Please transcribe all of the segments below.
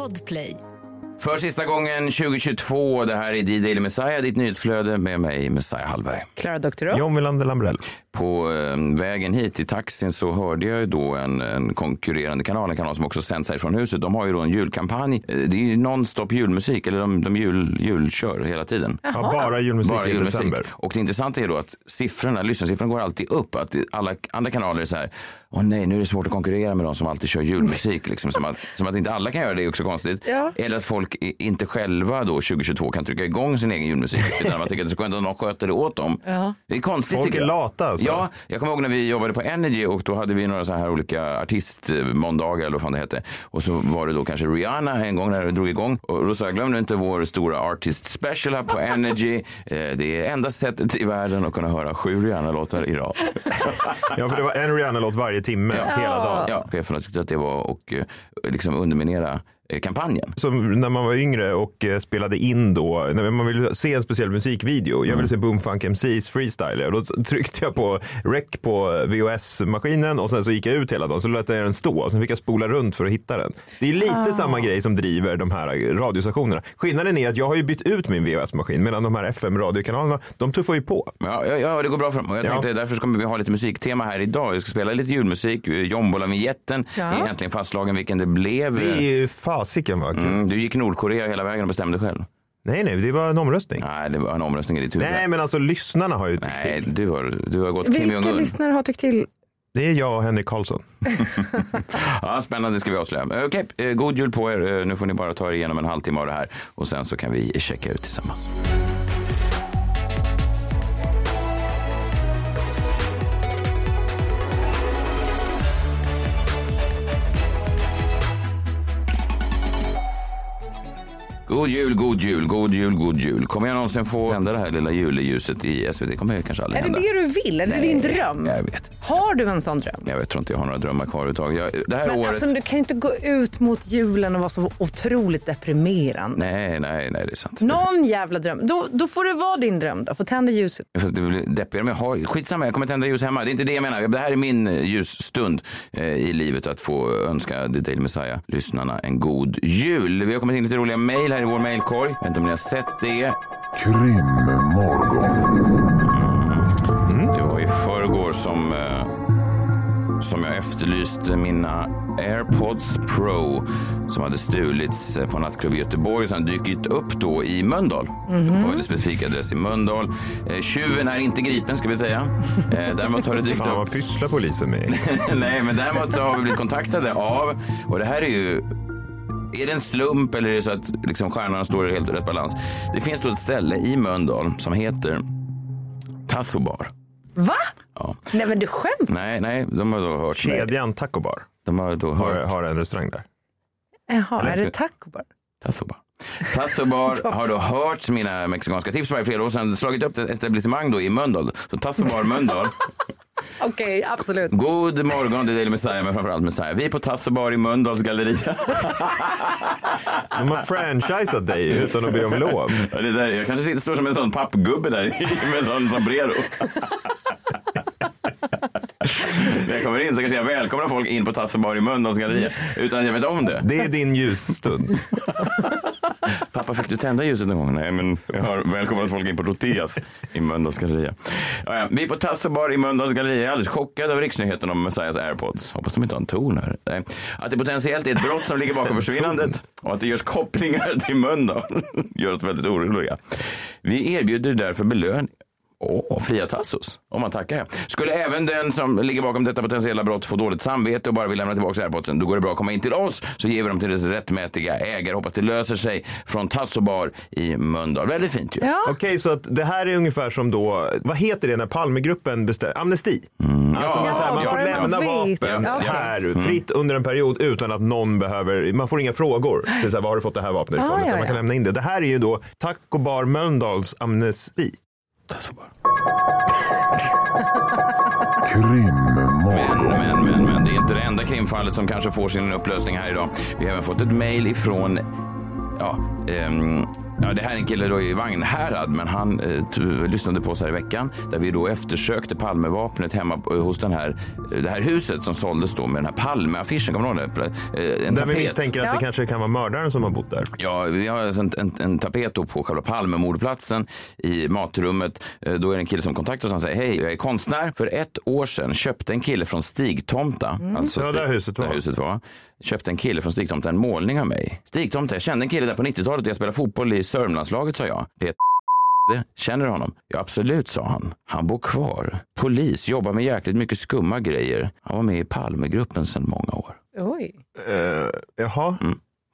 Podplay. För sista gången 2022, det här är D-Daily Messiah, ditt nyhetsflöde med mig, Messiah Hallberg. Klara Doktorow. John Wilander Lambrell. På eh, vägen hit i taxin så hörde jag ju då en, en konkurrerande kanal, en kanal som också sänds härifrån huset. De har ju då en julkampanj. Eh, Det är ju nonstop julmusik, eller de, de jul, julkör hela tiden. Ja, bara julmusik Bara i julmusik. december. Och det intressanta är då att siffrorna, lyssnarsiffrorna går alltid upp. Att alla andra kanaler är så här, åh nej, nu är det svårt att konkurrera med de som alltid kör julmusik. Liksom, som, att, som att inte alla kan göra det är också konstigt. Ja. Eller att folk inte själva då 2022 kan trycka igång sin egen julmusik. Utan man tycker att det ska ändå någon sköter det åt dem. Ja. Det är konstigt Folk tycker är lata, alltså. Ja, jag kommer ihåg när vi jobbade på Energy och då hade vi några så här olika artistmåndagar eller vad fan det hette. Och så var det då kanske Rihanna en gång när det drog igång. Och då sa jag, glöm nu inte vår stora artist special här på Energy. Eh, Det är enda sättet i världen att kunna höra sju Rihanna-låtar i rad. Ja, för det var en Rihanna-låt varje timme hela dagen. Ja, cheferna tyckte att det var att eh, liksom underminera kampanjen. Som när man var yngre och eh, spelade in då, när man ville se en speciell musikvideo. Jag ville se Boomfunk MCs freestyler. Och då tryckte jag på rec på VHS-maskinen och sen så gick jag ut hela dagen. Så lät jag den stå och sen fick jag spola runt för att hitta den. Det är lite samma grej som driver de här radiostationerna. Skillnaden är att jag har ju bytt ut min VHS-maskin medan de här FM-radiokanalerna, de tuffar ju på. Ja, ja, ja, det går bra för dem. Och jag Ja. tänkte därför kommer vi ha lite musiktema här idag. Vi ska spela lite julmusik. Jombola-vinjetten Ja. är äntligen fastslagen vilken det blev. Det är ju fasiken vad kul. Mm, du gick Nordkorea hela vägen och bestämde själv. Nej, nej, det var en omröstning. Nej, det var en omröstning i ditt huvud. Nej, men alltså lyssnarna har ju tyckt Nej, till. du har, du har gått Kim Vilka lyssnare har tyckt till? Det är jag och Henrik Karlsson. Ja, spännande ska vi avslöja. Okej, eh, god jul på er. Eh, Nu får ni bara ta er igenom en halvtimme av det här och sen så kan vi checka ut tillsammans. God jul, god jul, god jul, god jul. Kommer jag någonsin få tända det här lilla juleljuset i SVT? kommer jag kanske aldrig Är det hända. det du vill? Är det din dröm? Jag vet. Har du en sån dröm? Jag vet, tror inte jag har några drömmar kvar överhuvudtaget. Jag, det här Men året... alltså, du kan ju inte gå ut mot julen och vara så otroligt deprimerande. Nej, nej, nej, det är sant. Någon jävla dröm. Då, då får det vara din dröm då. Få tända ljuset. Fast det blir deppigare, men jag har, skitsamma, jag kommer tända ljus hemma. Det är inte det jag menar. Det här är min eh, ljusstund eh, i livet att få önska The Daily Messiah-lyssnarna en god jul. Vi har kommit in lite roliga mejl här i vår mejlkorg. Jag vet inte om ni har sett det. Krimmorgon. Det var i förrgår som, eh, som jag efterlyste mina AirPods Pro som hade stulits eh, på nattklubb i Göteborg och sen dykt upp då i Mölndal. På en specifik adress i Mölndal. Eh, tjuven är inte gripen ska vi säga. Eh, däremot har det dykt Fan upp vad pysslar polisen med. Nej, men däremot så har vi blivit kontaktade av, och det här är ju är det en slump eller är det så att liksom stjärnorna står i helt rätt balans? Det finns då ett ställe i Mölndal som heter Tassobar. Va? Ja. Nej men du skämt? Nej, nej, de har då hört Kedjan Taco Bar De har då har, hört har en restaurang där. Jaha, Eller är det taco bar? Tassobar. Tassobar har då hört mina mexikanska tips varje fredag och sen slagit upp ett etablissemang då i Mölndal. Så Tassobar Mölndal. Okej, absolut. God morgon, det är Daily Messiah, men framförallt Messiah. Vi är på Tassobar i Mölndals galleria. De har franchisat dig utan att be om lov. Ja, det där, jag kanske sitter, står som en sån pappgubbe där med en sån sombrero. När jag kommer in så kanske jag välkomnar folk in på Tassobar i Mölndals galleria utan jag vet om det. Det är din ljusstund. Pappa, fick du tända ljuset någon gång? Nej, men jag har välkomnat folk in på Tortillas i Mölndals galleria. Ja, ja. Vi är på Tassobar i Mölndals galleria. Jag är alldeles chockad av riksnyheten om Messiahs airpods. Hoppas de inte har en ton här. Nej. Att det potentiellt är ett brott som ligger bakom försvinnandet och att det görs kopplingar till Mölndal gör oss väldigt oroliga. Vi erbjuder därför belöning Åh, fria tassos, om man tackar. Skulle även den som ligger bakom detta potentiella brott få dåligt samvete och bara vill lämna tillbaka airpodsen, då går det bra att komma in till oss så ger vi dem till dess rättmätiga ägare. Hoppas det löser sig från Tassobar i Mölndal. Väldigt fint ju. Ja. Okej, så att det här är ungefär som då, vad heter det när Palmegruppen bestämmer, amnesti? Alltså Ja, man, så här, man ja, får man lämna vapen Ja, här fritt under en period utan att någon behöver, man får inga frågor. Så här, var har du fått det här vapnet ifrån? Ah, ja, utan man kan ja. lämna in det. Det här är ju då Taco Bar Mölndals amnesti. Tassobar. Krimmorgon. Men, men, men, men, det är inte det enda krimfallet som kanske får sin upplösning här idag. Vi har även fått ett mejl ifrån ja, ehm, Ja, det här är en kille då i Vagnhärad, men han eh, lyssnade på oss här i veckan där vi då eftersökte Palmevapnet hemma på- hos den här, det här huset som såldes då med den här Palmeaffischen. Kommer du ihåg det? Eh, En Där vi tapet. misstänker att Ja. det kanske kan vara mördaren som har bott där. Ja, vi har alltså en, en, en tapet då på själva Palmemordplatsen i matrummet. Eh, Då är det en kille som kontaktar oss och säger hej, jag är konstnär. För ett år sedan köpte en kille från Stigtomta, alltså Ja, där Stig- huset var. där huset var, köpte en kille från Stigtomta en målning av mig. Stigtomta, jag kände en kille där på 90-talet och jag spelade fotboll i Sörmlandslaget, sa jag. Peter Känner du honom? Ja, absolut, sa han. Han bor kvar. Polis, jobbar med jäkligt mycket skumma grejer. Han var med i Palmegruppen sedan många år. Oj. Uh, jaha,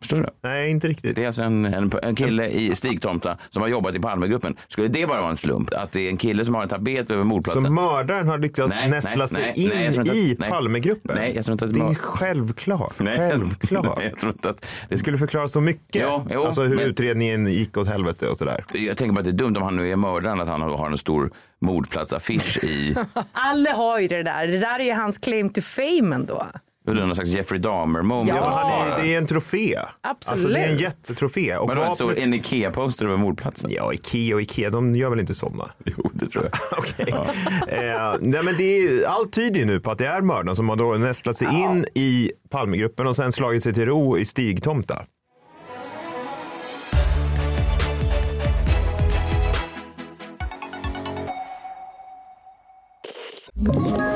Förstår du? nej inte riktigt. Det är alltså en, en, en kille i Stigtomta som har jobbat i Palmegruppen. Skulle det bara vara en slump? Att det är en kille som har en tapet över Så mordplatsen? mördaren har lyckats Nej, nästla nej, sig nej, in inte i att- nej. Palmegruppen? Nej, jag tror inte att det det är självklart. Nej, Självklart. Nej, jag tror inte att... Det skulle förklara så mycket. Jo, jo, alltså hur men- utredningen gick åt helvete och sådär. Jag tänker bara att det är dumt om han nu är mördaren att han har en stor mordplatsaffisch i... Alla har ju det där. Det där är ju hans claim to fame ändå. Det är någon slags Jeffrey Dahmer moment. Ja. att Han är, spara. det är en trofé. Absolut. Alltså det är en jättetrofé. Och Men då en stor en Ikea-poster över mordplatsen. Ja, Ikea och Ikea, de gör väl inte sådana? Jo, det tror jag. Okej. Eh, nej, men det är, allt tyder ju nu på att det är mördaren som har då nästlat sig in i Palmegruppen och sen slagit sig till ro i Stigtomta. Ett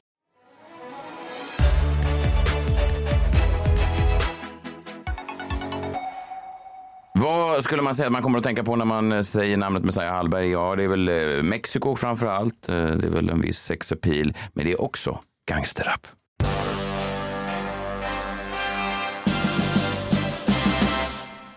Vad skulle man säga att man kommer att tänka på när man eh, säger namnet Messiah Hallberg? Ja, det är väl eh, Mexiko framför allt. Eh, det är väl en viss sexappeal, men det är också gangsterrap.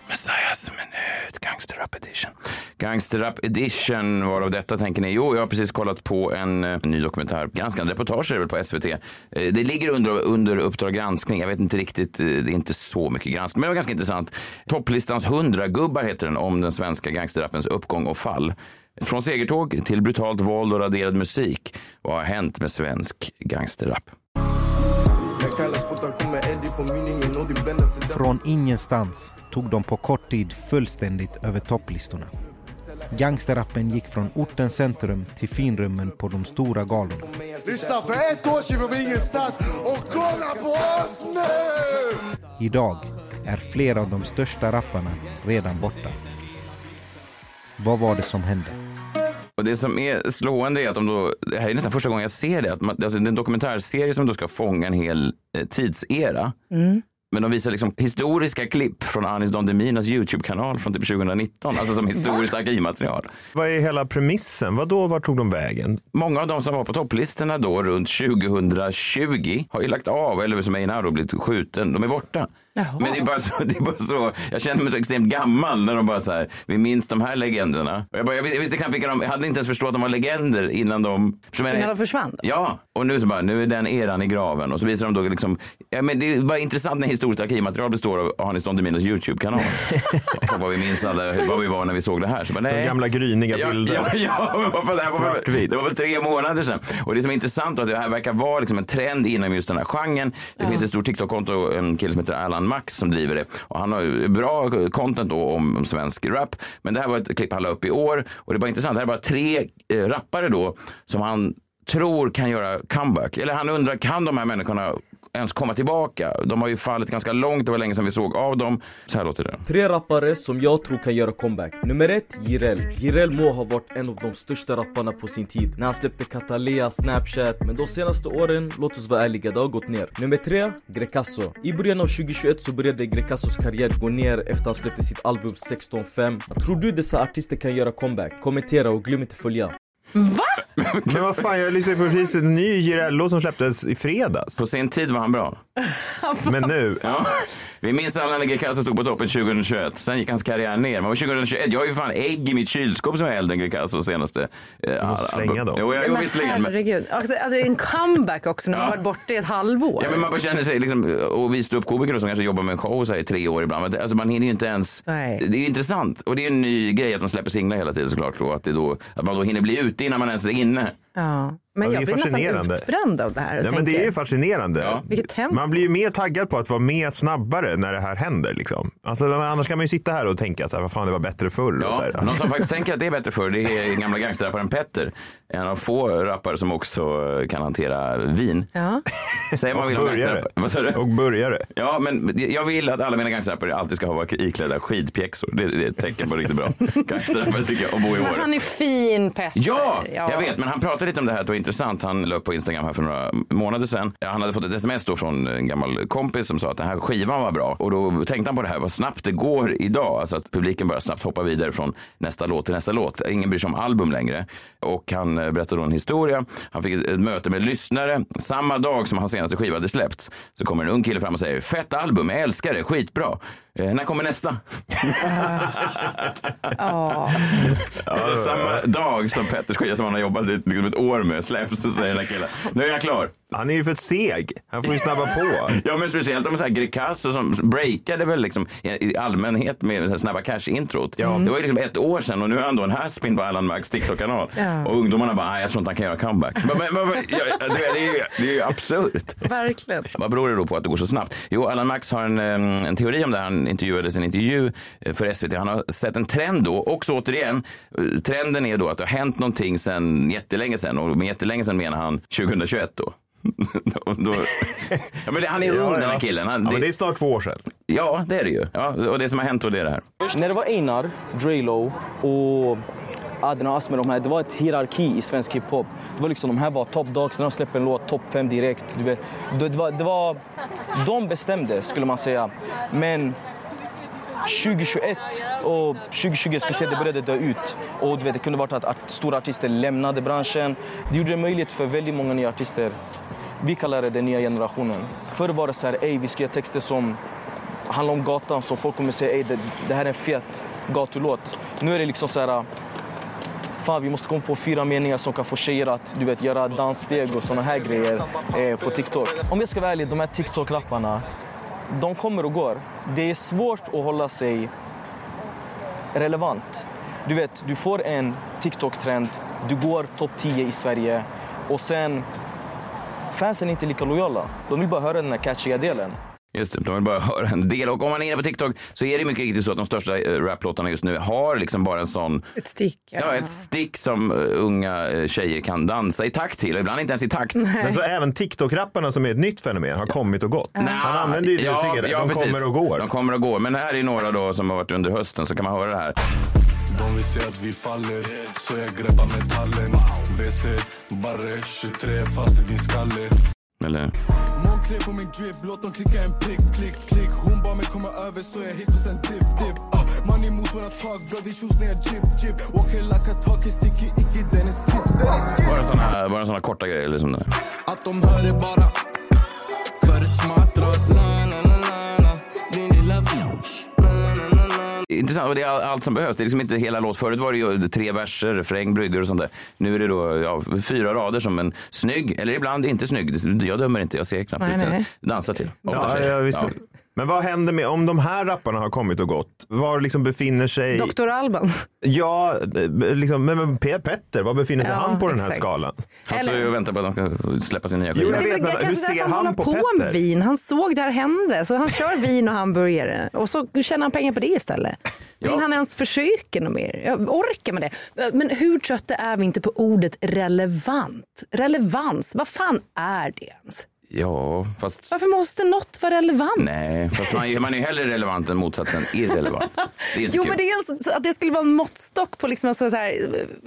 Messiahs minut, gangsterrap edition. Gangsterrap edition, varav detta tänker ni? Jo, jag har precis kollat på en, eh, ny dokumentär. Granskande reportage är det väl på SVT. Eh, Det ligger under, under Uppdrag granskning. Jag vet inte riktigt, eh, det är inte så mycket granskning, men det var ganska intressant. Topplistans 100 gubbar heter den om den svenska gangsterrappens uppgång och fall. Från segertåg till brutalt våld och raderad musik. Vad har hänt med svensk gangsterrap? Från ingenstans tog de på kort tid fullständigt över topplistorna. Gangsterrappen gick från ortens centrum till finrummen på de stora galorna. Lyssna, för ett år sedan var vi ingenstans och kolla på oss nu! Idag är flera av de största rapparna redan borta. Vad var det som hände? Och det som är slående är att de då, det här är nästan första gången jag ser det, att man, alltså det är en dokumentärserie som då ska fånga en hel eh, tidsera. Men de visar liksom historiska klipp från Anis Don Deminas YouTube-kanal från typ 2019, alltså som historiskt arkivmaterial. Vad är hela premissen? Vad då? Vart tog de vägen? Många av de som var på topplistorna då runt 2020 har ju lagt av, eller som Einar då blivit skjuten, de är borta. Jaha. Men det är, bara så, det är bara så, jag känner mig så extremt gammal när de bara så här, vi minns de här legenderna. Och jag, bara, jag, visste, jag visste knappt vilka de, jag hade inte ens förstått att de var legender innan de... Som jag- Innan de försvann? Ja, och nu så bara, nu är den eran i graven. Och så visar de då liksom, ja, men det är bara intressant när historiskt arkivmaterial består av Anis Don Deminos YouTube-kanal. Och vad vi minns alla, vad vi var när vi såg det här. Så bara, nej. De gamla gryniga Ja, bilder. Ja, ja, men vad fan, det, här var, väl- det var väl tre månader sedan. Och det som är intressant är att det här verkar vara liksom en trend inom just den här genren. Det finns ett stort TikTok-konto, en kille som heter Alan Max som driver det. Och han har ju bra content då om, svensk rap. Men det här var ett klipp han la upp i år. Och det är bara intressant. Det här är bara tre eh, rappare då som han tror kan göra comeback. Eller han undrar, kan de här människorna ens komma tillbaka? De har ju fallit ganska långt, det var länge sedan vi såg av dem. Så här låter det. Tre rappare som jag tror kan göra comeback. Nummer ett, Jireel. Jireel må ha varit en av de största rapparna på sin tid. När han släppte Catalea, Snapchat. Men de senaste åren, låt oss vara ärliga, det har gått ner. Nummer tre, Grecasso. I början av 2021 så började Grecassos karriär gå ner efter han släppte sitt album 16.5. Tror du dessa artister kan göra comeback? Kommentera och glöm inte följa. Va? Men vad fan, jag lyssnade på precis en ny Jireel-låt som släpptes i fredags. På sin tid var han bra. Men nu, Ja. Vi minns alla när Greekazo stod på toppen 2021. Sen gick hans karriär ner. Men 2021, jag har ju fan ägg i mitt kylskåp som är äldre än Greekazos senaste eh, måste slänga dem. Jo, jag, Men herregud. Alltså, alltså, en comeback också när man Ja. har varit borta i ett halvår. ja, men man bara känner sig, liksom, och vi ståuppkomiker som kanske jobbar med en show så här, i tre år ibland. Men alltså, man hinner ju inte ens. Nej. Det är ju intressant. Och det är en ny grej att de släpper singlar hela tiden såklart. Att, det då, att man då hinner bli ute innan man ens är inne. Ja. Men Ja, det är jag blir nästan fascinerande. utbränd av det här. och Ja, men det är ju fascinerande. Ja. Man blir ju mer taggad på att vara med snabbare när det här händer. Liksom. Alltså, annars kan man ju sitta här och tänka så här, vad fan det var bättre förr. och så Ja, här. någon som faktiskt tänker att det är bättre för det är gamla gangsterrapparen Petter. En av få rappare som också kan hantera vin. Ja. Säger man Och vill ha. Vad sa du? Och börjare. Ja, men jag vill att alla mina gangsterrappare alltid ska vara iklädda skidpjäxor. Det, det är ett tecken på riktigt bra gangsterrappare tycker jag, att bo i Men han är fin Petter. Ja, jag vet, men han pratade lite om det här, intressant. Han la upp på Instagram här för några månader sedan. Han hade fått ett sms då från en gammal kompis som sa att den här skivan var bra. Och då tänkte han på det här, vad snabbt det går idag. Alltså att publiken bara snabbt hoppar vidare från nästa låt till nästa låt. Ingen bryr sig om album längre. Och han eh, berättade då en historia. Han fick ett, ett möte med lyssnare. Samma dag som hans senaste skiva hade släppts så kommer en ung kille fram och säger, fett album, jag älskar det, skitbra. Eh, när kommer nästa? Ja. Samma dag som Petters skiva som han har jobbat ett, liksom ett år med släpps så säger den här killen, nu är jag klar. Han är ju för seg. Han får ju snabba på. Ja men speciellt om så här Greekazo som breakade väl liksom i i allmänhet med det här snabba cash-introt. Det var ju liksom ett år sedan och nu är han då en haspin på Allan Max TikTok-kanal. Ja. Och ungdomarna bara, "Nej, jag tror inte han kan göra comeback. men, men, men, ja, det, är ju, det är ju absurt. Verkligen. Vad beror det då på att det går så snabbt? Jo, Allan Max har en, eh, en teori om det. Han intervjuades i en intervju eh, för SVT. Han har sett en trend då, också återigen. eh, Trenden är då att det har hänt någonting sedan jättelänge sedan och med jättelänge sedan menar han 2021 då. Då ja, men det, han är ung den här killen. Han, Ja, men det det, är snart två år sedan. ja, det är det ju. Ja, och det som har hänt då det är det här. När det var Einar, Drelo och Adnan och Asmer, de här, det var ett hierarki i svensk hiphop. Det var liksom, de här var top dogs, när de släppte en låt, topp fem direkt. Du vet. Det, det, var, det var, de bestämde, skulle man säga. Men 2021 och 2020 skulle säga, det började dö ut. Och du vet, det kunde varit att stora artister lämnade branschen. Det gjorde det möjligt för väldigt många nya artister. Vi kallar det den nya generationen. Förr var det så här, ey, vi ska göra texter som handlar om gatan så folk kommer säga ey, det, det här är en fet gatulåt. Nu är det liksom så här, fan vi måste komma på fyra meningar som kan få tjejer att du vet, göra danssteg och såna här grejer eh, på TikTok. Om jag ska vara ärlig, de här TikTok-lapparna, de kommer och går. Det är svårt att hålla sig relevant. Du vet, du får en TikTok-trend, du går topp 10 i Sverige och sen fansen är inte lika lojala. De vill bara höra den här catchiga delen. Just det, de vill bara höra en del. Och om man är inne på TikTok så är det mycket riktigt så att de största eh, raplåtarna just nu har liksom bara en sån Ett stick. Ja, ett stick som eh, unga eh, tjejer kan dansa i takt till och ibland inte ens i takt. Men så även TikTok-rapparna som är ett nytt fenomen har kommit och gått. Han använder ju det uttrycket. de precis. kommer och går. De kommer och går. Men här är några då som har varit under hösten så kan man höra det här. De vill se att vi faller, så jag greppar metallen WC, barre, 23 fast i din skalle Eller? Mångklipp på min drip, låt dem klicka en prick, klick, klick Hon bad mig komma över så jag hit och sen dip, dip uh, Money moves when I talk, bloody shoes när jag jip, jip Walking like a talkie, sticky, icky, den är skip, den är skip såna, bara såna korta grejer liksom. Det. Att de hör det bara för det smattras Intressant, och det är all- allt som behövs. Det är liksom inte hela låt. Förut var det ju tre verser, refräng, bryggor och sånt där. Nu är det då ja, fyra rader som en snygg, eller ibland inte snygg. Jag dömer inte, jag ser knappt Nej, ut. nej. Dansa till. Ofta Ja, ja, visst. Ja. Men vad händer med om de här rapparna har kommit och gått? Var liksom befinner sig... Dr. Alban. Ja, eh, liksom, men, men Pe- Petter, var befinner sig Ja, han på den här exakt. skalan? Han står ju och väntar på att de ska släppa sin nya Jo, skiva. jag vet, väl men hur ser han han på på Petter? vin. Han såg det här hände. Så han kör vin och hamburgare. Och så tjänar han pengar på det istället. Vill Ja. han ens försöka något mer? Jag orkar med det. Men hur trötta är vi inte på ordet relevant? Relevans, vad fan är det ens? Ja, fast Varför måste något vara relevant? nej. Fast man, är- man är ju hellre relevant än motsatsen irrelevant. Det är Jo, kul. men det är alltså, att det skulle vara en måttstock på liksom, alltså, så här,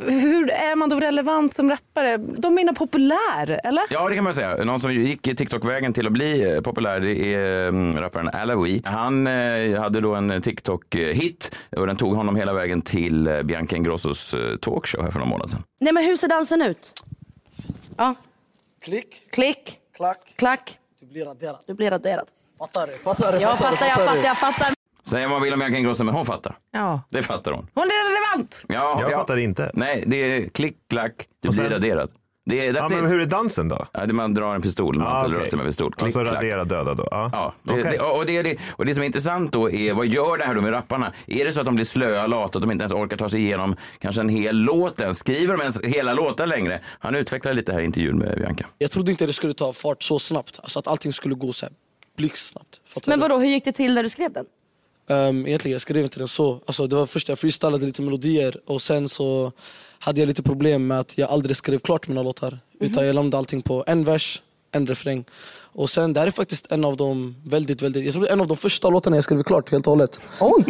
hur är man då relevant som rappare? De menar populär, eller? Ja, det kan man säga. Någon som gick TikTok-vägen till att bli eh, populär det är mm, rapparen Alawi. Han eh, hade då en TikTok-hit och den tog honom hela vägen till eh, Bianca Ingrossos eh, talkshow här för några månader sedan. Nej men hur ser dansen ut? Ja. Klick, Klick, klack, klack. du blir raderad Du blir raderad. Fattar du? Fattar du? Jag fattar, jag fattar, jag fattar. Säga vad man vill om Bianca Ingrosso, men hon fattar. Ja. Det fattar hon. Hon är relevant. Ja, Jag ja. fattar inte. Nej, det är klick, klack, du Och blir sen- raderad. Det Ja, men it. hur är dansen då? Ja, det man drar en pistol, man Ah, ställer okej. rösten med pistol. Klick, Alltså klack. radera döda då? Ja. Ja, det, Okej. det, och, det, det, och det som är intressant då är vad gör det här då med rapparna? Är det så att de blir slöa, lata, att de inte ens orkar ta sig igenom kanske en hel låt än? Skriver de ens hela låtar längre? Han utvecklar lite här i intervjun med Bianca. Jag trodde inte det skulle ta fart så snabbt. Alltså att allting skulle gå så här blixtsnabbt. Men vadå, hur gick det till när du skrev den? Um, egentligen jag skrev inte den så. Alltså, det var först jag freestylade lite melodier och sen så hade jag lite problem med att jag aldrig skrev klart mina låtar. Utan jag lämnade allting på en vers, en refräng. Och sen, det här är faktiskt en av de väldigt, väldigt, jag tror det är en av de första låtarna jag skrev klart helt och hållet. Oj!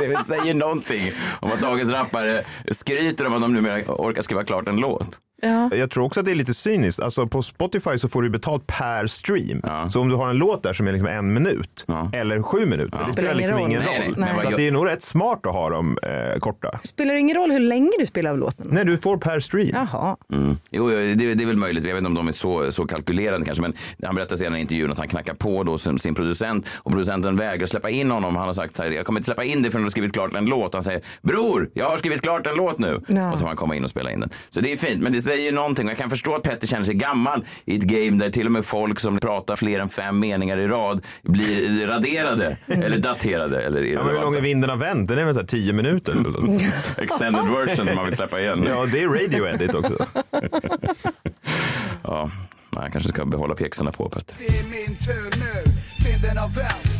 Det säger någonting om att dagens rappare skryter om att de numera orkar skriva klart en låt. Ja. Jag tror också att det är lite cyniskt. Alltså på Spotify så får du betalt per stream. Så om du har en låt där som är liksom en minut eller sju minuter, det spelar liksom roll. ingen Nej, roll. nej, nej. Så att det är nog rätt smart att ha dem eh, korta. Spelar det ingen roll hur länge du spelar av låten? Nej, du får per stream. Jaha. Mm. Jo, det, det är väl möjligt. Jag vet inte om de är så, så kalkylerande kanske. Men han berättar senare i intervjun att han knackar på då sin, sin producent och producenten vägrar släppa in honom. Han har sagt så här, jag kommer inte släppa in dig förrän du har skrivit klart en låt. Han säger, bror, jag har skrivit klart en låt nu. Ja. Och så får han komma in och spela in den. Så det är fint, men det säger någonting. Och Jag kan förstå att Petter känner sig gammal i ett game där till och med folk som pratar fler än fem meningar i rad blir raderade eller daterade. Eller Ja, men hur lång är vinden har vänt? Den är väl så här tio minuter? Extended version som man vill släppa igen. Ja, det är radio edit också. Ja, jag kanske ska behålla pjäxorna på Petter. Det är min tur nu, vinden har vänt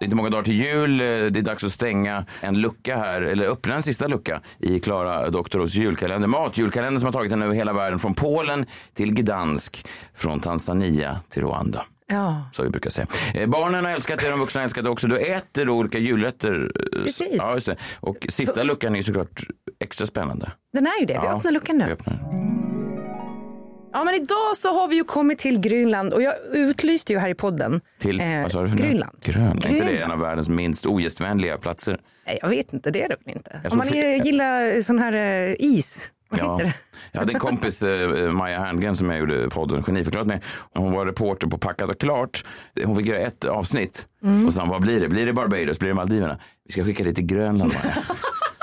Det är inte många dagar till jul. Eh, Det är dags att stänga en lucka här, eller öppna en sista lucka i Klara Doktorovs julkalender. Matjulkalendern som har tagit den över hela världen. Från Polen till Gdansk, från Tanzania till Rwanda. Ja. Så vi brukar säga. Eh, barnen har älskat det, de vuxna har älskat det också. Du äter då olika julrätter. eh, Precis. Ja, just det. Och sista Så- luckan är såklart extra spännande. Den är ju det. Vi Ja, öppnar luckan nu. Ja, men idag så har vi ju kommit till Grönland och jag utlyste ju här i podden. Till, eh, vad sa du för nu? Grönland. Grönland. Är inte det Grönland. en av världens minst ogästvänliga platser? Nej, jag vet inte, det är det väl inte. Om man fl- gillar sån här eh, is. Ja. Jag hade en kompis, eh, Maja Herngren, som jag gjorde podden Geniförklarat med. Hon var reporter på Packat och klart. Hon fick göra ett avsnitt. Mm. Och sa, vad blir det? Blir det Barbados? Blir det Maldiverna? Vi ska skicka det till Grönland, Maja.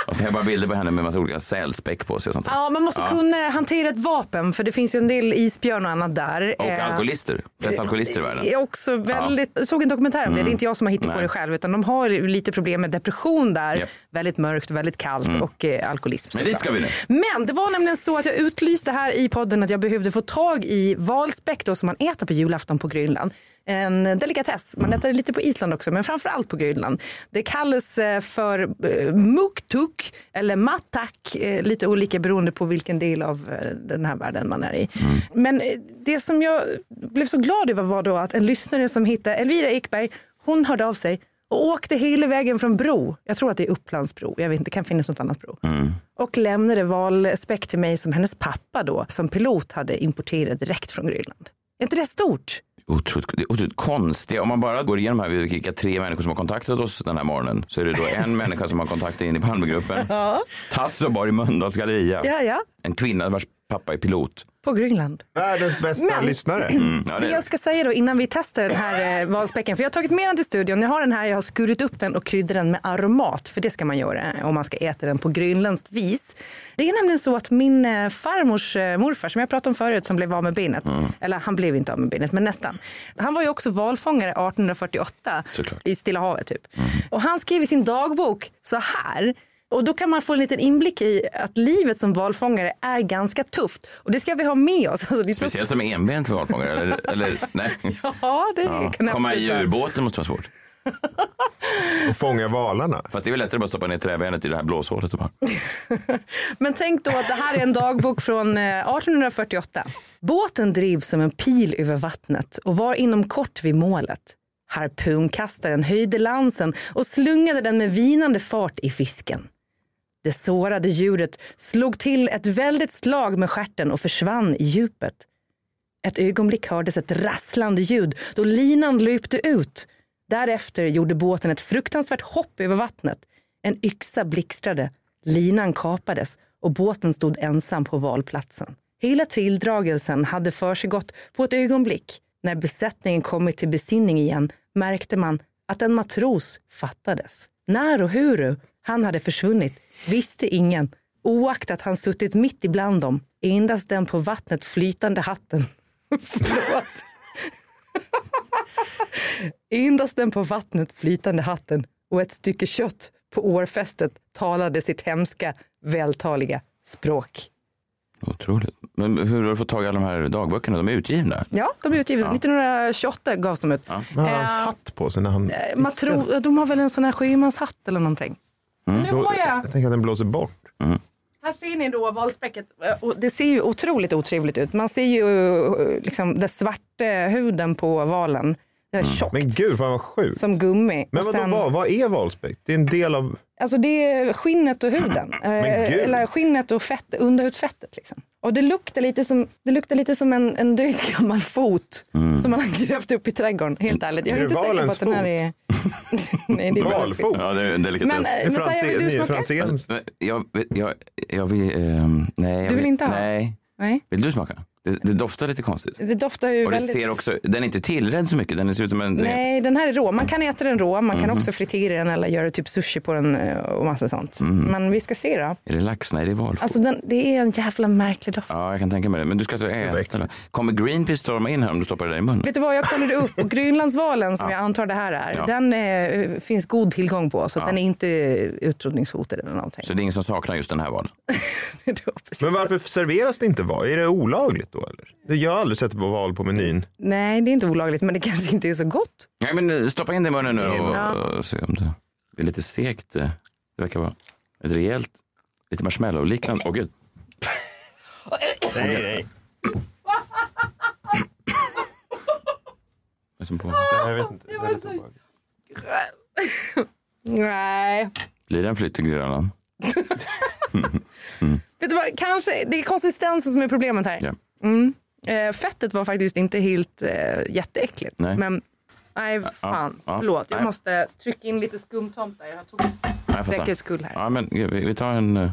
och så har jag bara bilder på henne med massa olika sälspäck på sig och sånt. Ja, man måste Ja. kunna hantera ett vapen för det finns ju en del isbjörn och annat där. Och Eh, alkoholister. Flest alkoholister i världen. är också väldigt, jag såg en dokumentär om det, Mm. det är inte jag som har hittat på det själv utan de har lite problem med depression där. Japp. Väldigt mörkt, väldigt kallt Mm. och eh, alkoholism. Men dit ska vi nu. Men det var nämligen så att jag utlyste här i podden att jag behövde få tag i valspäck då, som man äter på julafton på Grönland. En delikatess. Man äter det lite på Island också, men framför allt på Grönland. Det kallas eh, för eh, muktuk eller mattak, eh, lite olika beroende på vilken del av den här världen man är i. Men eh, det som jag blev så glad över var då att en lyssnare som hette Elvira Ekberg, hon hörde av sig och åkte hela vägen från Bro, jag tror att det är Upplandsbro, jag vet inte, det kan finnas något annat bro. Och lämnade valspäck till mig som hennes pappa då, som pilot hade importerat direkt från Grönland. Är inte det stort? Otroligt, det är otroligt konstigt. Om man bara går igenom här vilka tre människor som har kontaktat oss den här morgonen så är det då en människa som har kontaktat in i Palmegruppen. Ja. Tasso Borg Mölndals galleria. Ja, ja. En kvinna vars pappa är pilot. På Grönland. Världens bästa Men- lyssnare. Mm, ja, det jag ska säga då innan vi testar den här eh, valspäcken, för jag har tagit med den till studion. Jag har den här, jag har skurit upp den och kryddat den med aromat, för det ska man göra om man ska äta den på grönländskt vis. Det är nämligen så att min eh, farmors eh, morfar, som jag pratade om förut, som blev av med benet, eller han blev inte av med benet, men nästan. Han var ju också valfångare 1848 Såklart. i Stilla havet typ. Och han skrev i sin dagbok så här, Och då kan man få en liten inblick i att livet som valfångare är ganska tufft. Och det ska vi ha med oss. Alltså, det är så... Speciellt som enbent valfångare, eller, eller nej? Ja, det Ja. kan Komma i urbåten måste vara svårt. Och fånga valarna. Fast det är väl lättare att bara stoppa ner träbenet i det här blåshålet. Och bara. Men tänk då att det här är en dagbok från eh, 1848. Båten drivs som en pil över vattnet och var inom kort vid målet. Harpunkastaren höjde lansen och slungade den med vinande fart i fisken. Det sårade djuret slog till ett väldigt slag med stjärten och försvann i djupet. Ett ögonblick hördes ett rasslande ljud då linan löpte ut. Därefter gjorde båten ett fruktansvärt hopp över vattnet. En yxa blixtrade, linan kapades och båten stod ensam på valplatsen. Hela tilldragelsen hade försiggått på ett ögonblick. När besättningen kommit till besinning igen märkte man att en matros fattades. När och hur han hade försvunnit visste ingen, oaktat han suttit mitt ibland dem. Endast den på vattnet flytande hatten Förlåt. Endast den på vattnet flytande hatten och ett stycke kött på årfästet talade sitt hemska, vältaliga språk. Otroligt. Men hur har du fått tag i alla de här dagböckerna? De är utgivna. Ja, de blev utgivna. 1928 gavs de ut. Ja. Han har en Eh, hatt på sig när han... Matro, de har väl en sån här sjömanshatt eller någonting. Mm. Nu har jag. Jag tänker att den blåser bort. Här ser ni då valspäcket. Och det ser ju otroligt otrevligt ut. Man ser ju eh, liksom den svarta huden på valen. Det är tjockt Men gud, fan vad sjukt. som gummi. Mm. Men Och vad, sen- vad, vad är valspäck? Det är en del av... Alltså det är skinnet och huden. Eh. Eller skinnet och fett, underhudsfettet. Liksom. Och det luktar lite som, det luktar lite som en, en död gammal fot som man har grävt upp i trädgården. Helt ärligt. Jag är, Är inte säker på att den här är... Nej, det är. Valfot? Ja, det är en Men, delikatess. eh, men Saja, vill du smaka? fransens. Jag, jag, jag vill... ehm, nej, jag Du vill inte ha? Nej. Nej. Vill du smaka? Det, det doftar lite konstigt. Det doftar ju Och det väldigt... ser också, den är inte tillredd så mycket. Den ser ut som en... Nej, den här är rå. Man kan äta den rå. Man Mhm. kan också fritera den eller göra typ sushi på den eh, och massa sånt. Mm. Men vi ska se då. Är det lax? Nej, det är valfågel. Alltså den, det är en jävla märklig doft. Ja, jag kan tänka mig det. Men du ska inte äta det. Kommer Greenpeace storma in här om du stoppar det där i munnen? Vet du vad, jag kollade upp och Grönlandsvalen som jag antar det här är, Ja. den eh, finns god tillgång på så att Ja. den är inte utrotningshotad eller någonting. Så det är ingen som saknar just den här valen? Men varför serveras det inte val? Är det olagligt då eller? Jag har aldrig sett val på menyn. Nej, det är inte olagligt men det kanske inte är så gott. Nej, men eh, stoppa in det i munnen nu och, Ja. och se om det... Det är lite segt. eh. Det verkar vara ett rejält, lite marshmallow-liknande. Åh gud. Nej, nej. Vad är som på? Jag vet inte. Nej. Blir det en flytt till Grönland? Vet du vad, kanske, det är konsistensen som är problemet här. Ja. Mm. Eh, fettet var faktiskt inte helt eh, jätteäckligt. Nej. Men nej, fan. ja, Förlåt, jag nej. måste trycka in lite skumtomtar. Jag tog fattar. säkerhets skull här. Ja, men vi, vi tar en... eh,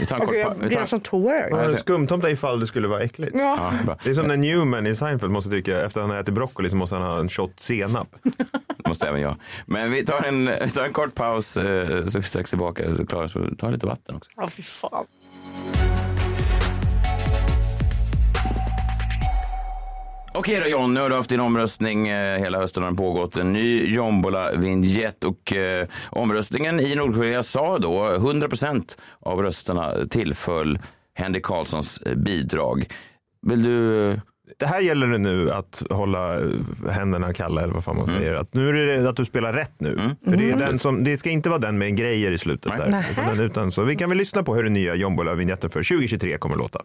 Vi tar en kort pa- jag vi blir tar- som tårar. Ja, Skumtomtar ifall det skulle vara äckligt. Ja. Ja. Det är som när Newman i Seinfeld måste dricka, efter han har ätit broccoli så måste han ha en shot senap. Det måste även jag. Men vi tar en, vi tar en kort paus eh, så är vi strax tillbaka. Så klar, så ta lite vatten också. Ja, fy fan. Okej då John, nu har du haft din omröstning. eh, Hela hösten har den pågått. En ny jombola-vinjett och eh, omröstningen i Nordkorea sa då 100% av rösterna tillföll Henrik Karlssons eh, bidrag. Vill du... eh, Det här gäller det nu att hålla händerna kalla eller vad fan man Mm. säger. Att nu är det att du spelar rätt nu. För det, är den som, det ska inte vara den med grejer i slutet Nej. där. Utan, den utan, så vi kan väl lyssna på hur den nya jombola-vinjetten för 2023 kommer låta.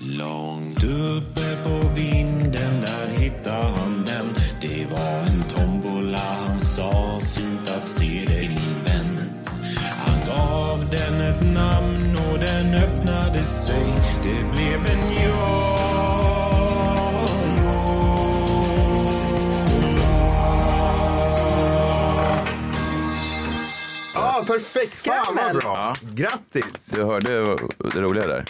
Långt uppe på vinden där hittade han den Det var en tombola, han sa fint att se dig min vän Han gav den ett namn och den öppnade sig Det blev en ja Ja, perfekt! Fan vad bra! Grattis! Du hörde det roliga där?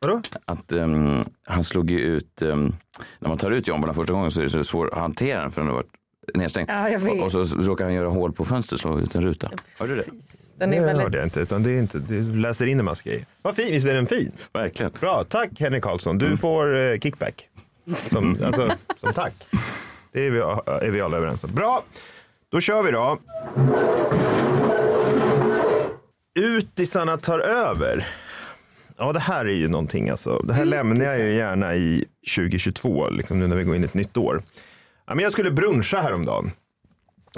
Vadå? Att ehm, han slog ju ut, ehm, när man tar ut jombolan första gången så är det så svårt att hantera den för den har varit nedstängd. Ja, och, och så råkar han göra hål på fönstret och slå ut en ruta. Hörde du det? Den är det väldigt... hörde jag inte, utan det är inte, det läser in en massa grejer. Vad fin, visst är den fin? Verkligen. Bra, tack Henrik Karlsson. Du Mm. får eh, kickback. Som, alltså, som tack. Det är vi, är vi alla överens om. Bra! Då kör vi då. Utisarna tar över. Ja, det här är ju någonting alltså. Det här lämnar jag ju gärna i 2022, liksom nu när vi går in i ett nytt år. Ja, men jag skulle bruncha häromdagen.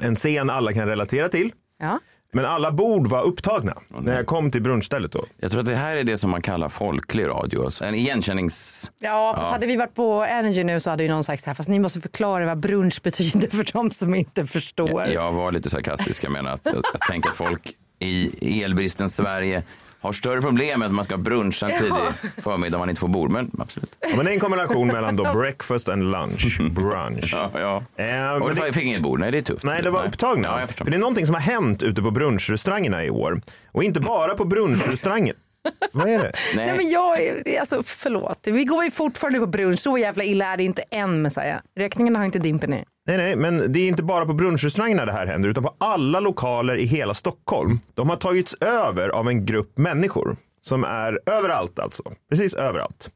En scen alla kan relatera till. Ja. Men alla bord var upptagna när jag kom till brunchstället då. Jag tror att det här är det som man kallar folklig radio. Alltså en igenkännings... Ja, fast Ja. hade vi varit på Energy nu så hade ju någon sagt så här, fast ni måste förklara vad brunch betyder för de som inte förstår. Jag var lite sarkastisk. Jag menar att jag, jag tänker att folk i elbristens Sverige har större problem med att man ska bruncha en tidig förmiddag om man inte får bord. Men absolut. Ja, men det är en kombination mellan då breakfast and lunch, brunch. Ja, ja. Eh, Och du det- fick inget bord? Nej, det är tufft. Nej, det var upptagna. Ja. För det är någonting som har hänt ute på brunchrestaurangerna i år. Och inte bara på brunchrestauranger. Vad är det? Nej. men jag, alltså förlåt, vi går ju fortfarande på brunch, så jävla illa är det inte än Messiah. Räkningarna har inte dimpen ner. Nej, nej, men det är inte bara på brunchrestaurangerna det här händer, utan på alla lokaler i hela Stockholm. De har tagits över av en grupp människor som är överallt alltså. Precis överallt.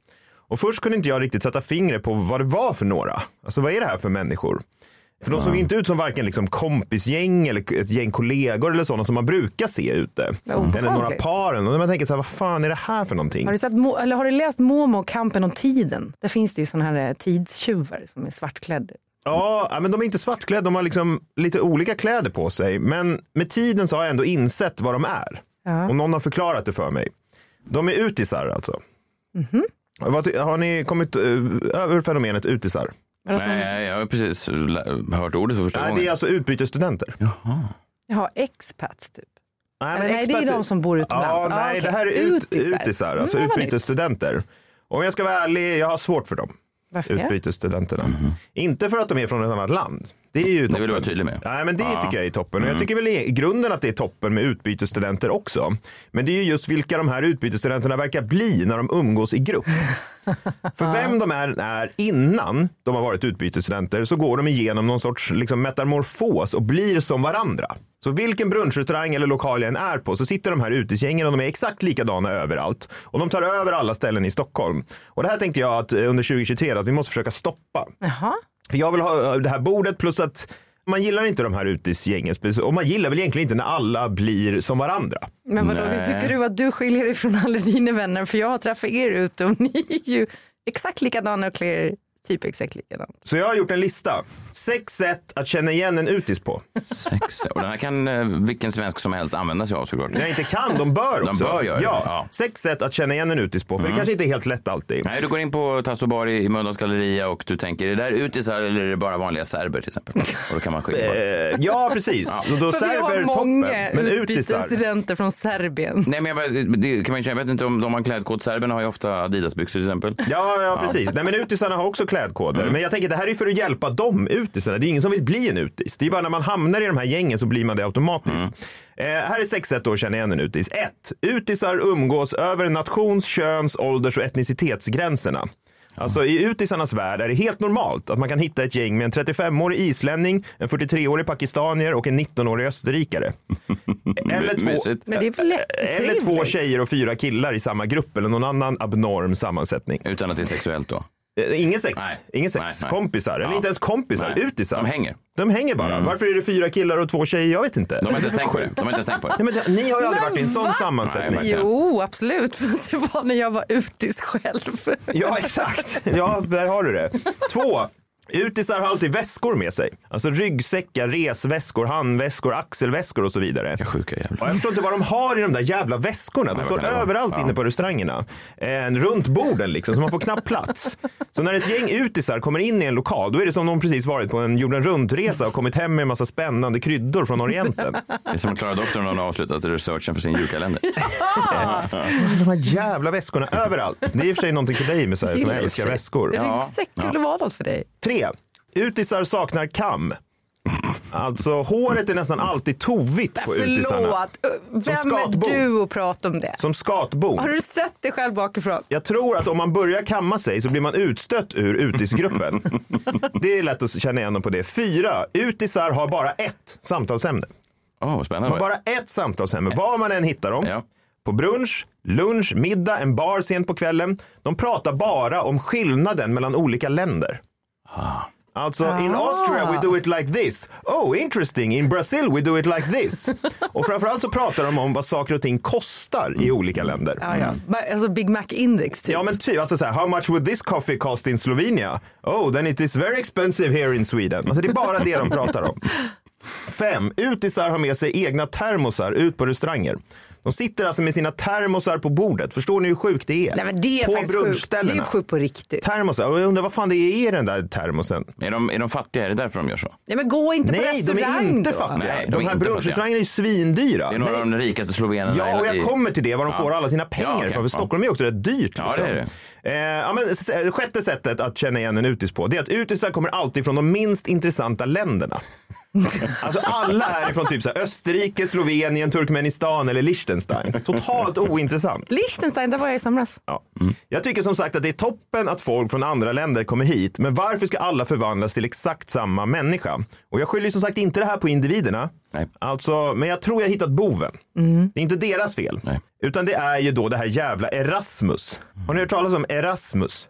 Och först kunde inte jag riktigt sätta fingret på vad det var för några. Alltså vad är det här för människor? För de såg inte ut som varken liksom kompisgäng eller ett gäng kollegor eller sådana som man brukar se ute. Obehagligt. Eller några paren. Och man tänker så här, vad fan är det här för någonting? Har du, sett, eller har du läst Momo och kampen om tiden? Där finns det ju sådana här eh, tidstjuvar som är svartklädda. Ja, men de är inte svartklädda, de har liksom lite olika kläder på sig. Men med tiden så har jag ändå insett vad de är. Ja. Och någon har förklarat det för mig. De är utisar alltså. Mhm. Vad, har ni kommit eh, över fenomenet utisar? Nej, jag har precis hört ordet för första Nej, gången. det är alltså utbytesstudenter. Jaha, expats typ. Nej, men nej, det är de som bor utomlands. Ja, Ah, nej, okej. det här är ut, Utisar. utisar, alltså Mm, utbytesstudenter. Om jag ska vara ärlig, jag har svårt för dem. Varför det? Utbytesstudenterna. Inte för att de är från ett annat land. Det är ju Det toppen. vill du vara tydlig med. Nej, men det Ja. tycker jag är toppen. Och Mm. jag tycker väl i grunden att det är toppen med utbytesstudenter också. Men det är ju just vilka de här utbytesstudenterna verkar bli när de umgås i grupp. För vem de är, är innan de har varit utbytesstudenter så går de igenom någon sorts liksom, metamorfos och blir som varandra. Så vilken brunchrestaurang eller lokal jag än är på så sitter de här utisgängen och de är exakt likadana överallt. Och de tar över alla ställen i Stockholm. Och det här tänkte jag att eh, under 2023 att vi måste försöka stoppa. Jaha. För jag vill ha eh, det här bordet plus att man gillar inte de här utisgängen. Och man gillar väl egentligen inte när alla blir som varandra. Men vadå, Nej. tycker du att du skiljer dig från alla dina vänner? För jag har träffat er ute och ni är ju exakt likadana och klär typ exakt likadant. Så jag har gjort en lista. Sex sätt att känna igen en utis på. Sex. Och den här kan eh, vilken svensk som helst använda sig av såklart. Jag inte kan, de bör De också. bör göra det. ja. Ja. Sex sätt att känna igen en utis på. För det Mm. kanske inte är helt lätt alltid. Nej, du går in på Tasso Bar i Mölndals galleria och du tänker, är det där utisar eller är det bara vanliga serber till exempel? Och då kan man skilja på det. Eh, ja, precis. Och då För vi har många toppen. Men utisar. utbytesstudenter från Serbien. Nej, men jag, vet- det kan man ju jag vet inte om de har klädkod. Serberna har ju ofta Adidasbyxor till exempel. Ja, ja, precis. Nej, men utisarna har också klädkoder. Mm. Men jag tänker det här är för att hjälpa dem utisarna. Det är ingen som vill bli en utis. Det är bara när man hamnar i de här gängen så blir man det automatiskt. Mm. Eh, här är sex sätt att känna igen en utis. 1. Utisar umgås över nations-, köns-, ålders och etnicitetsgränserna. Alltså i utisarnas värld är det helt normalt att man kan hitta ett gäng med en 35-årig islänning, en 43-årig pakistanier och en 19-årig österrikare. Eller två, Mysigt. Men det är väl eller två tjejer och fyra killar i samma grupp eller någon annan abnorm sammansättning. Utan att det är sexuellt då? Eh, Ingen sex. Nej. Ingen sex. Nej, nej. Kompisar. Eller Ja. inte ens kompisar. Nej. Utisar. De hänger. De hänger bara. Mm. Varför är det fyra killar och två tjejer? Jag vet inte. De har inte ens tänkt på det. De har inte ens tänkt på det. Nej, men ni har ju aldrig Men varit i en sån va? sammansättning. Nej, Jo, absolut. Fast det var när jag var utis själv. Ja, exakt. Ja, där har du det. Två. Utisar har alltid väskor med sig. Alltså ryggsäckar, resväskor, handväskor, axelväskor och så vidare. Vilka sjuka jävlar. Och jag förstår inte vad de har i de där jävla väskorna. De står överallt Ja. inne på restaurangerna. En runt borden liksom, så man får knappt plats. Så när ett gäng utisar kommer in i en lokal, då är det som om de precis varit på en jorden runt-resa och kommit hem med en massa spännande kryddor från Orienten. Det är som att Klara Doktorn har avslutat researchen för sin julkalender. De här jävla väskorna överallt. Det är i och för sig någonting för dig med så här, som älskar väskor. Ryggsäck skulle vara något för dig. Tre. Utisar saknar kam. Alltså håret är nästan alltid tovigt på utisarna. Förlåt, vem är du att prata om det? Som skatbon. Har du sett dig själv bakifrån? Jag tror att om man börjar kamma sig så blir man utstött ur utisgruppen. det är lätt att känna igen dem på det. Fyra. Utisar har bara ett samtalsämne. Åh, vad De spännande. har bara ett samtalsämne, var man än hittar dem. Ja. På brunch, lunch, middag, en bar sent på kvällen. De pratar bara om skillnaden mellan olika länder. Alltså, Ah. in Austria we do it like this. Oh, interesting. In Brazil we do it like this. och framförallt så pratar de om vad saker och ting kostar i olika länder. Ja, ja. Men, Alltså Big Mac-index typ. Ja men typ, alltså så här, how much would this coffee cost in Slovenia? Oh, then it is very expensive here in Sweden. Alltså det är bara det de pratar om. Fem, utisar har med sig egna termosar ut på restauranger. De sitter alltså med sina termosar på bordet. Förstår ni hur sjukt det är? Nej, men det är på sjukt. Det brunchställena. är sjukt på riktigt. Termosar. Och jag undrar vad fan det är i den där termosen. Är de, är de fattiga? Är det därför de gör så? Nej, men gå inte på Nej, de restaurang är inte då. fattiga. Nej, de de är här brunchrestaurangerna är svindyra. Det är några Nej. av de rikaste slovenerna Ja, och i- jag kommer till det, var de Ja. får alla sina pengar Ja, från. För ja. Stockholm är också rätt dyrt. Ja, det är liksom. Eh, ja, men, sjätte sättet att känna igen en utis på, det är att utisar kommer alltid från de minst intressanta länderna. Alltså alla är från typ så här, Österrike, Slovenien, Turkmenistan eller Liechtenstein. Totalt ointressant. Liechtenstein, där var jag i somras. Ja. Jag tycker som sagt att det är toppen att folk från andra länder kommer hit. Men varför ska alla förvandlas till exakt samma människa? Och jag skyller som sagt inte det här på individerna. Nej. Alltså, men jag tror jag har hittat boven. Det är inte deras fel. Nej. Utan det är ju då det här jävla Erasmus. Har ni hört talas om Erasmus?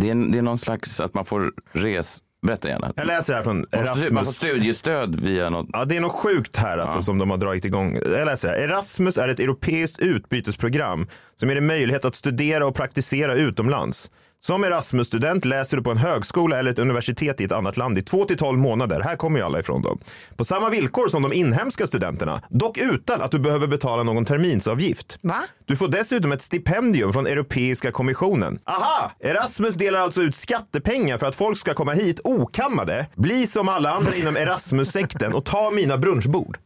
Det är, det är någon slags att man får res... Berätta gärna. Jag läser här från får, man får Erasmus. studiestöd via något... Ja, det är något sjukt här alltså, som de har dragit igång. Jag läser här. Erasmus är ett europeiskt utbytesprogram som ger dig möjlighet att studera och praktisera utomlands. Som Erasmus-student läser du på en högskola eller ett universitet i ett annat land i 2 till 12 månader. Här kommer ju alla ifrån då. På samma villkor som de inhemska studenterna, dock utan att du behöver betala någon terminsavgift. Va? Du får dessutom ett stipendium från Europeiska kommissionen. Aha! Erasmus delar alltså ut skattepengar för att folk ska komma hit okammade, bli som alla andra inom Erasmus-sekten och ta mina brunchbord.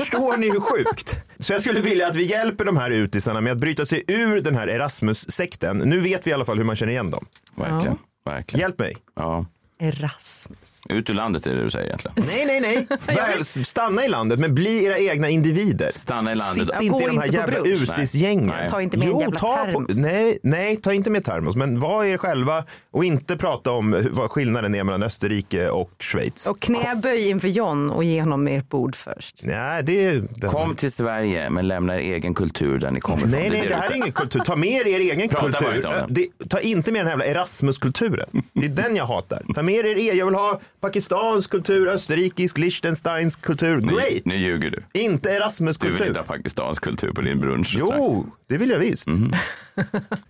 Förstår ni hur sjukt? Så jag skulle vilja att vi hjälper de här utisarna med att bryta sig ur den här Erasmus-sekten. Nu vet vi i alla fall hur man känner igen dem. Verkligen. Verkligen. Hjälp mig. Ja. Erasmus. Ut ur landet är det du säger egentligen. Nej, nej, nej. Väl, stanna i landet, men bli era egna individer. Stanna i landet. Sitt inte i de här inte på jävla utisgängen. Nej. Ta inte med en jo, jävla ta på, termos. nej, nej, ta inte med termos. Men var er själva och inte prata om vad skillnaden är mellan Österrike och Schweiz. Och knäböj inför John och ge honom ert bord först. Nej, det är... Den... Kom till Sverige men lämna er egen kultur där ni kommer ifrån. Nej, nej, det du här är ingen kultur. Ta med er er egen Prata kultur. Det, ta inte med den här jävla Erasmus-kulturen. Det är den jag hatar. Ta med er er. Jag vill ha pakistansk kultur, österrikisk, Liechtensteins kultur. Great! nu ljuger du. Inte Du vill Erasmus-kultur. inte ha pakistansk kultur på din brunch. Jo, det vill jag visst.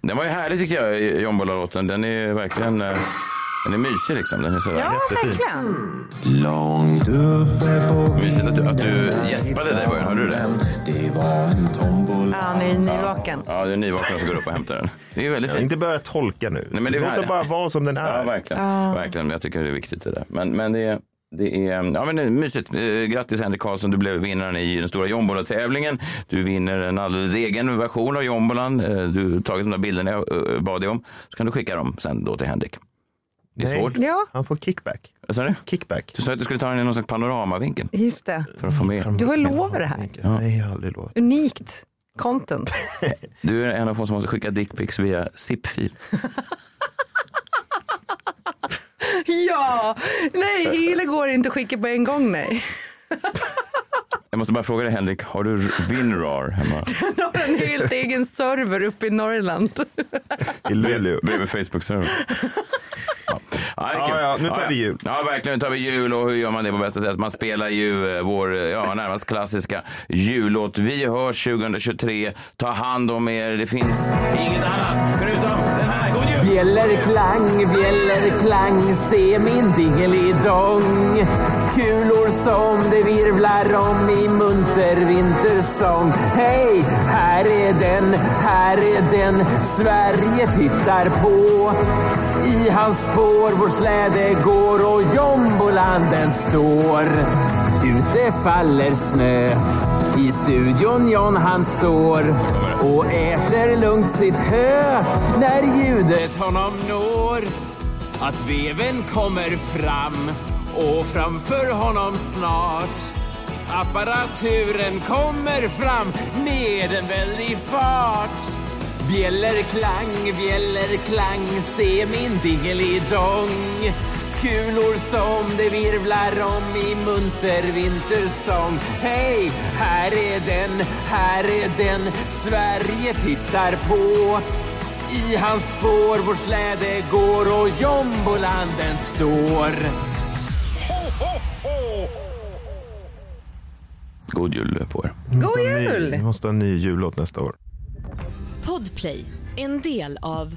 Den var ju härlig tycker jag, Jombola-låten. Den är verkligen eh, den är mysig liksom. Den är sådär Ja, jättefin. verkligen. Långt uppe på Mysigt att du, att du gäspade där i början. Hörde du det? Det var en tombola Ja, han är nyvaken. Ja, det är nyvaken som går upp och hämtar den. Det är väldigt fint. inte börja tolka nu. Nej, men det är Låt det bara vara som den Ja, är. verkligen. verkligen. Jag tycker det är viktigt det där. Men, men det är... Det är, ja, men det är mysigt. Eh, Grattis Henrik Karlsson, du blev vinnaren i den stora Jombola-tävlingen. Du vinner en alldeles egen version av Jombolan. Eh, Du har tagit de där bilderna jag eh, bad dig om. Så kan du skicka dem sen då till Henrik. Det är Nej. svårt. Ja, Han får kickback. Vad sa du? Kickback. Du sa att du skulle ta den i någon slags panoramavinkel just det. för att få med. Du har lovat det här. Nej, jag har aldrig lovat. Unikt content. Du är en av få som måste skicka dickpics via zip-fil. ja! Nej, hela går inte att skicka på en gång, nej. Jag måste bara fråga dig Henrik, har du WinRAR hemma? Han har en helt egen server uppe i Norrland. I Luleå. Bredvid Facebook-servern. Ja. Ja, ja, nu tar vi jul. Ja, verkligen. Nu tar vi jul och hur gör man det på bästa sätt? Man spelar ju eh, vår eh, ja, närmast klassiska jullåt. Vi hörs 2023. Ta hand om er. Det finns inget annat förutom den här. Bjällerklang, bjällerklang, se min dingelidong. Kulor som det virvlar om i munter vintersång. Hej, här är den, här är den Sverige tittar på. I hans spår vår släde går och jombolan den står. Ute faller snö. I studion John han står och äter lugnt sitt hö när ljudet honom når. Att veven kommer fram och framför honom snart. Apparaturen kommer fram med en väldig fart. Bjällerklang, bjällerklang, se min dingelidong. Kulor som det virvlar om i munter vintersång. Hej, här är den, här är den Sverige tittar på. I hans spår vår släde går och jombolanden står. God jul på er. En ny- Vi måste ha en ny jullåt nästa år. Podplay, en del av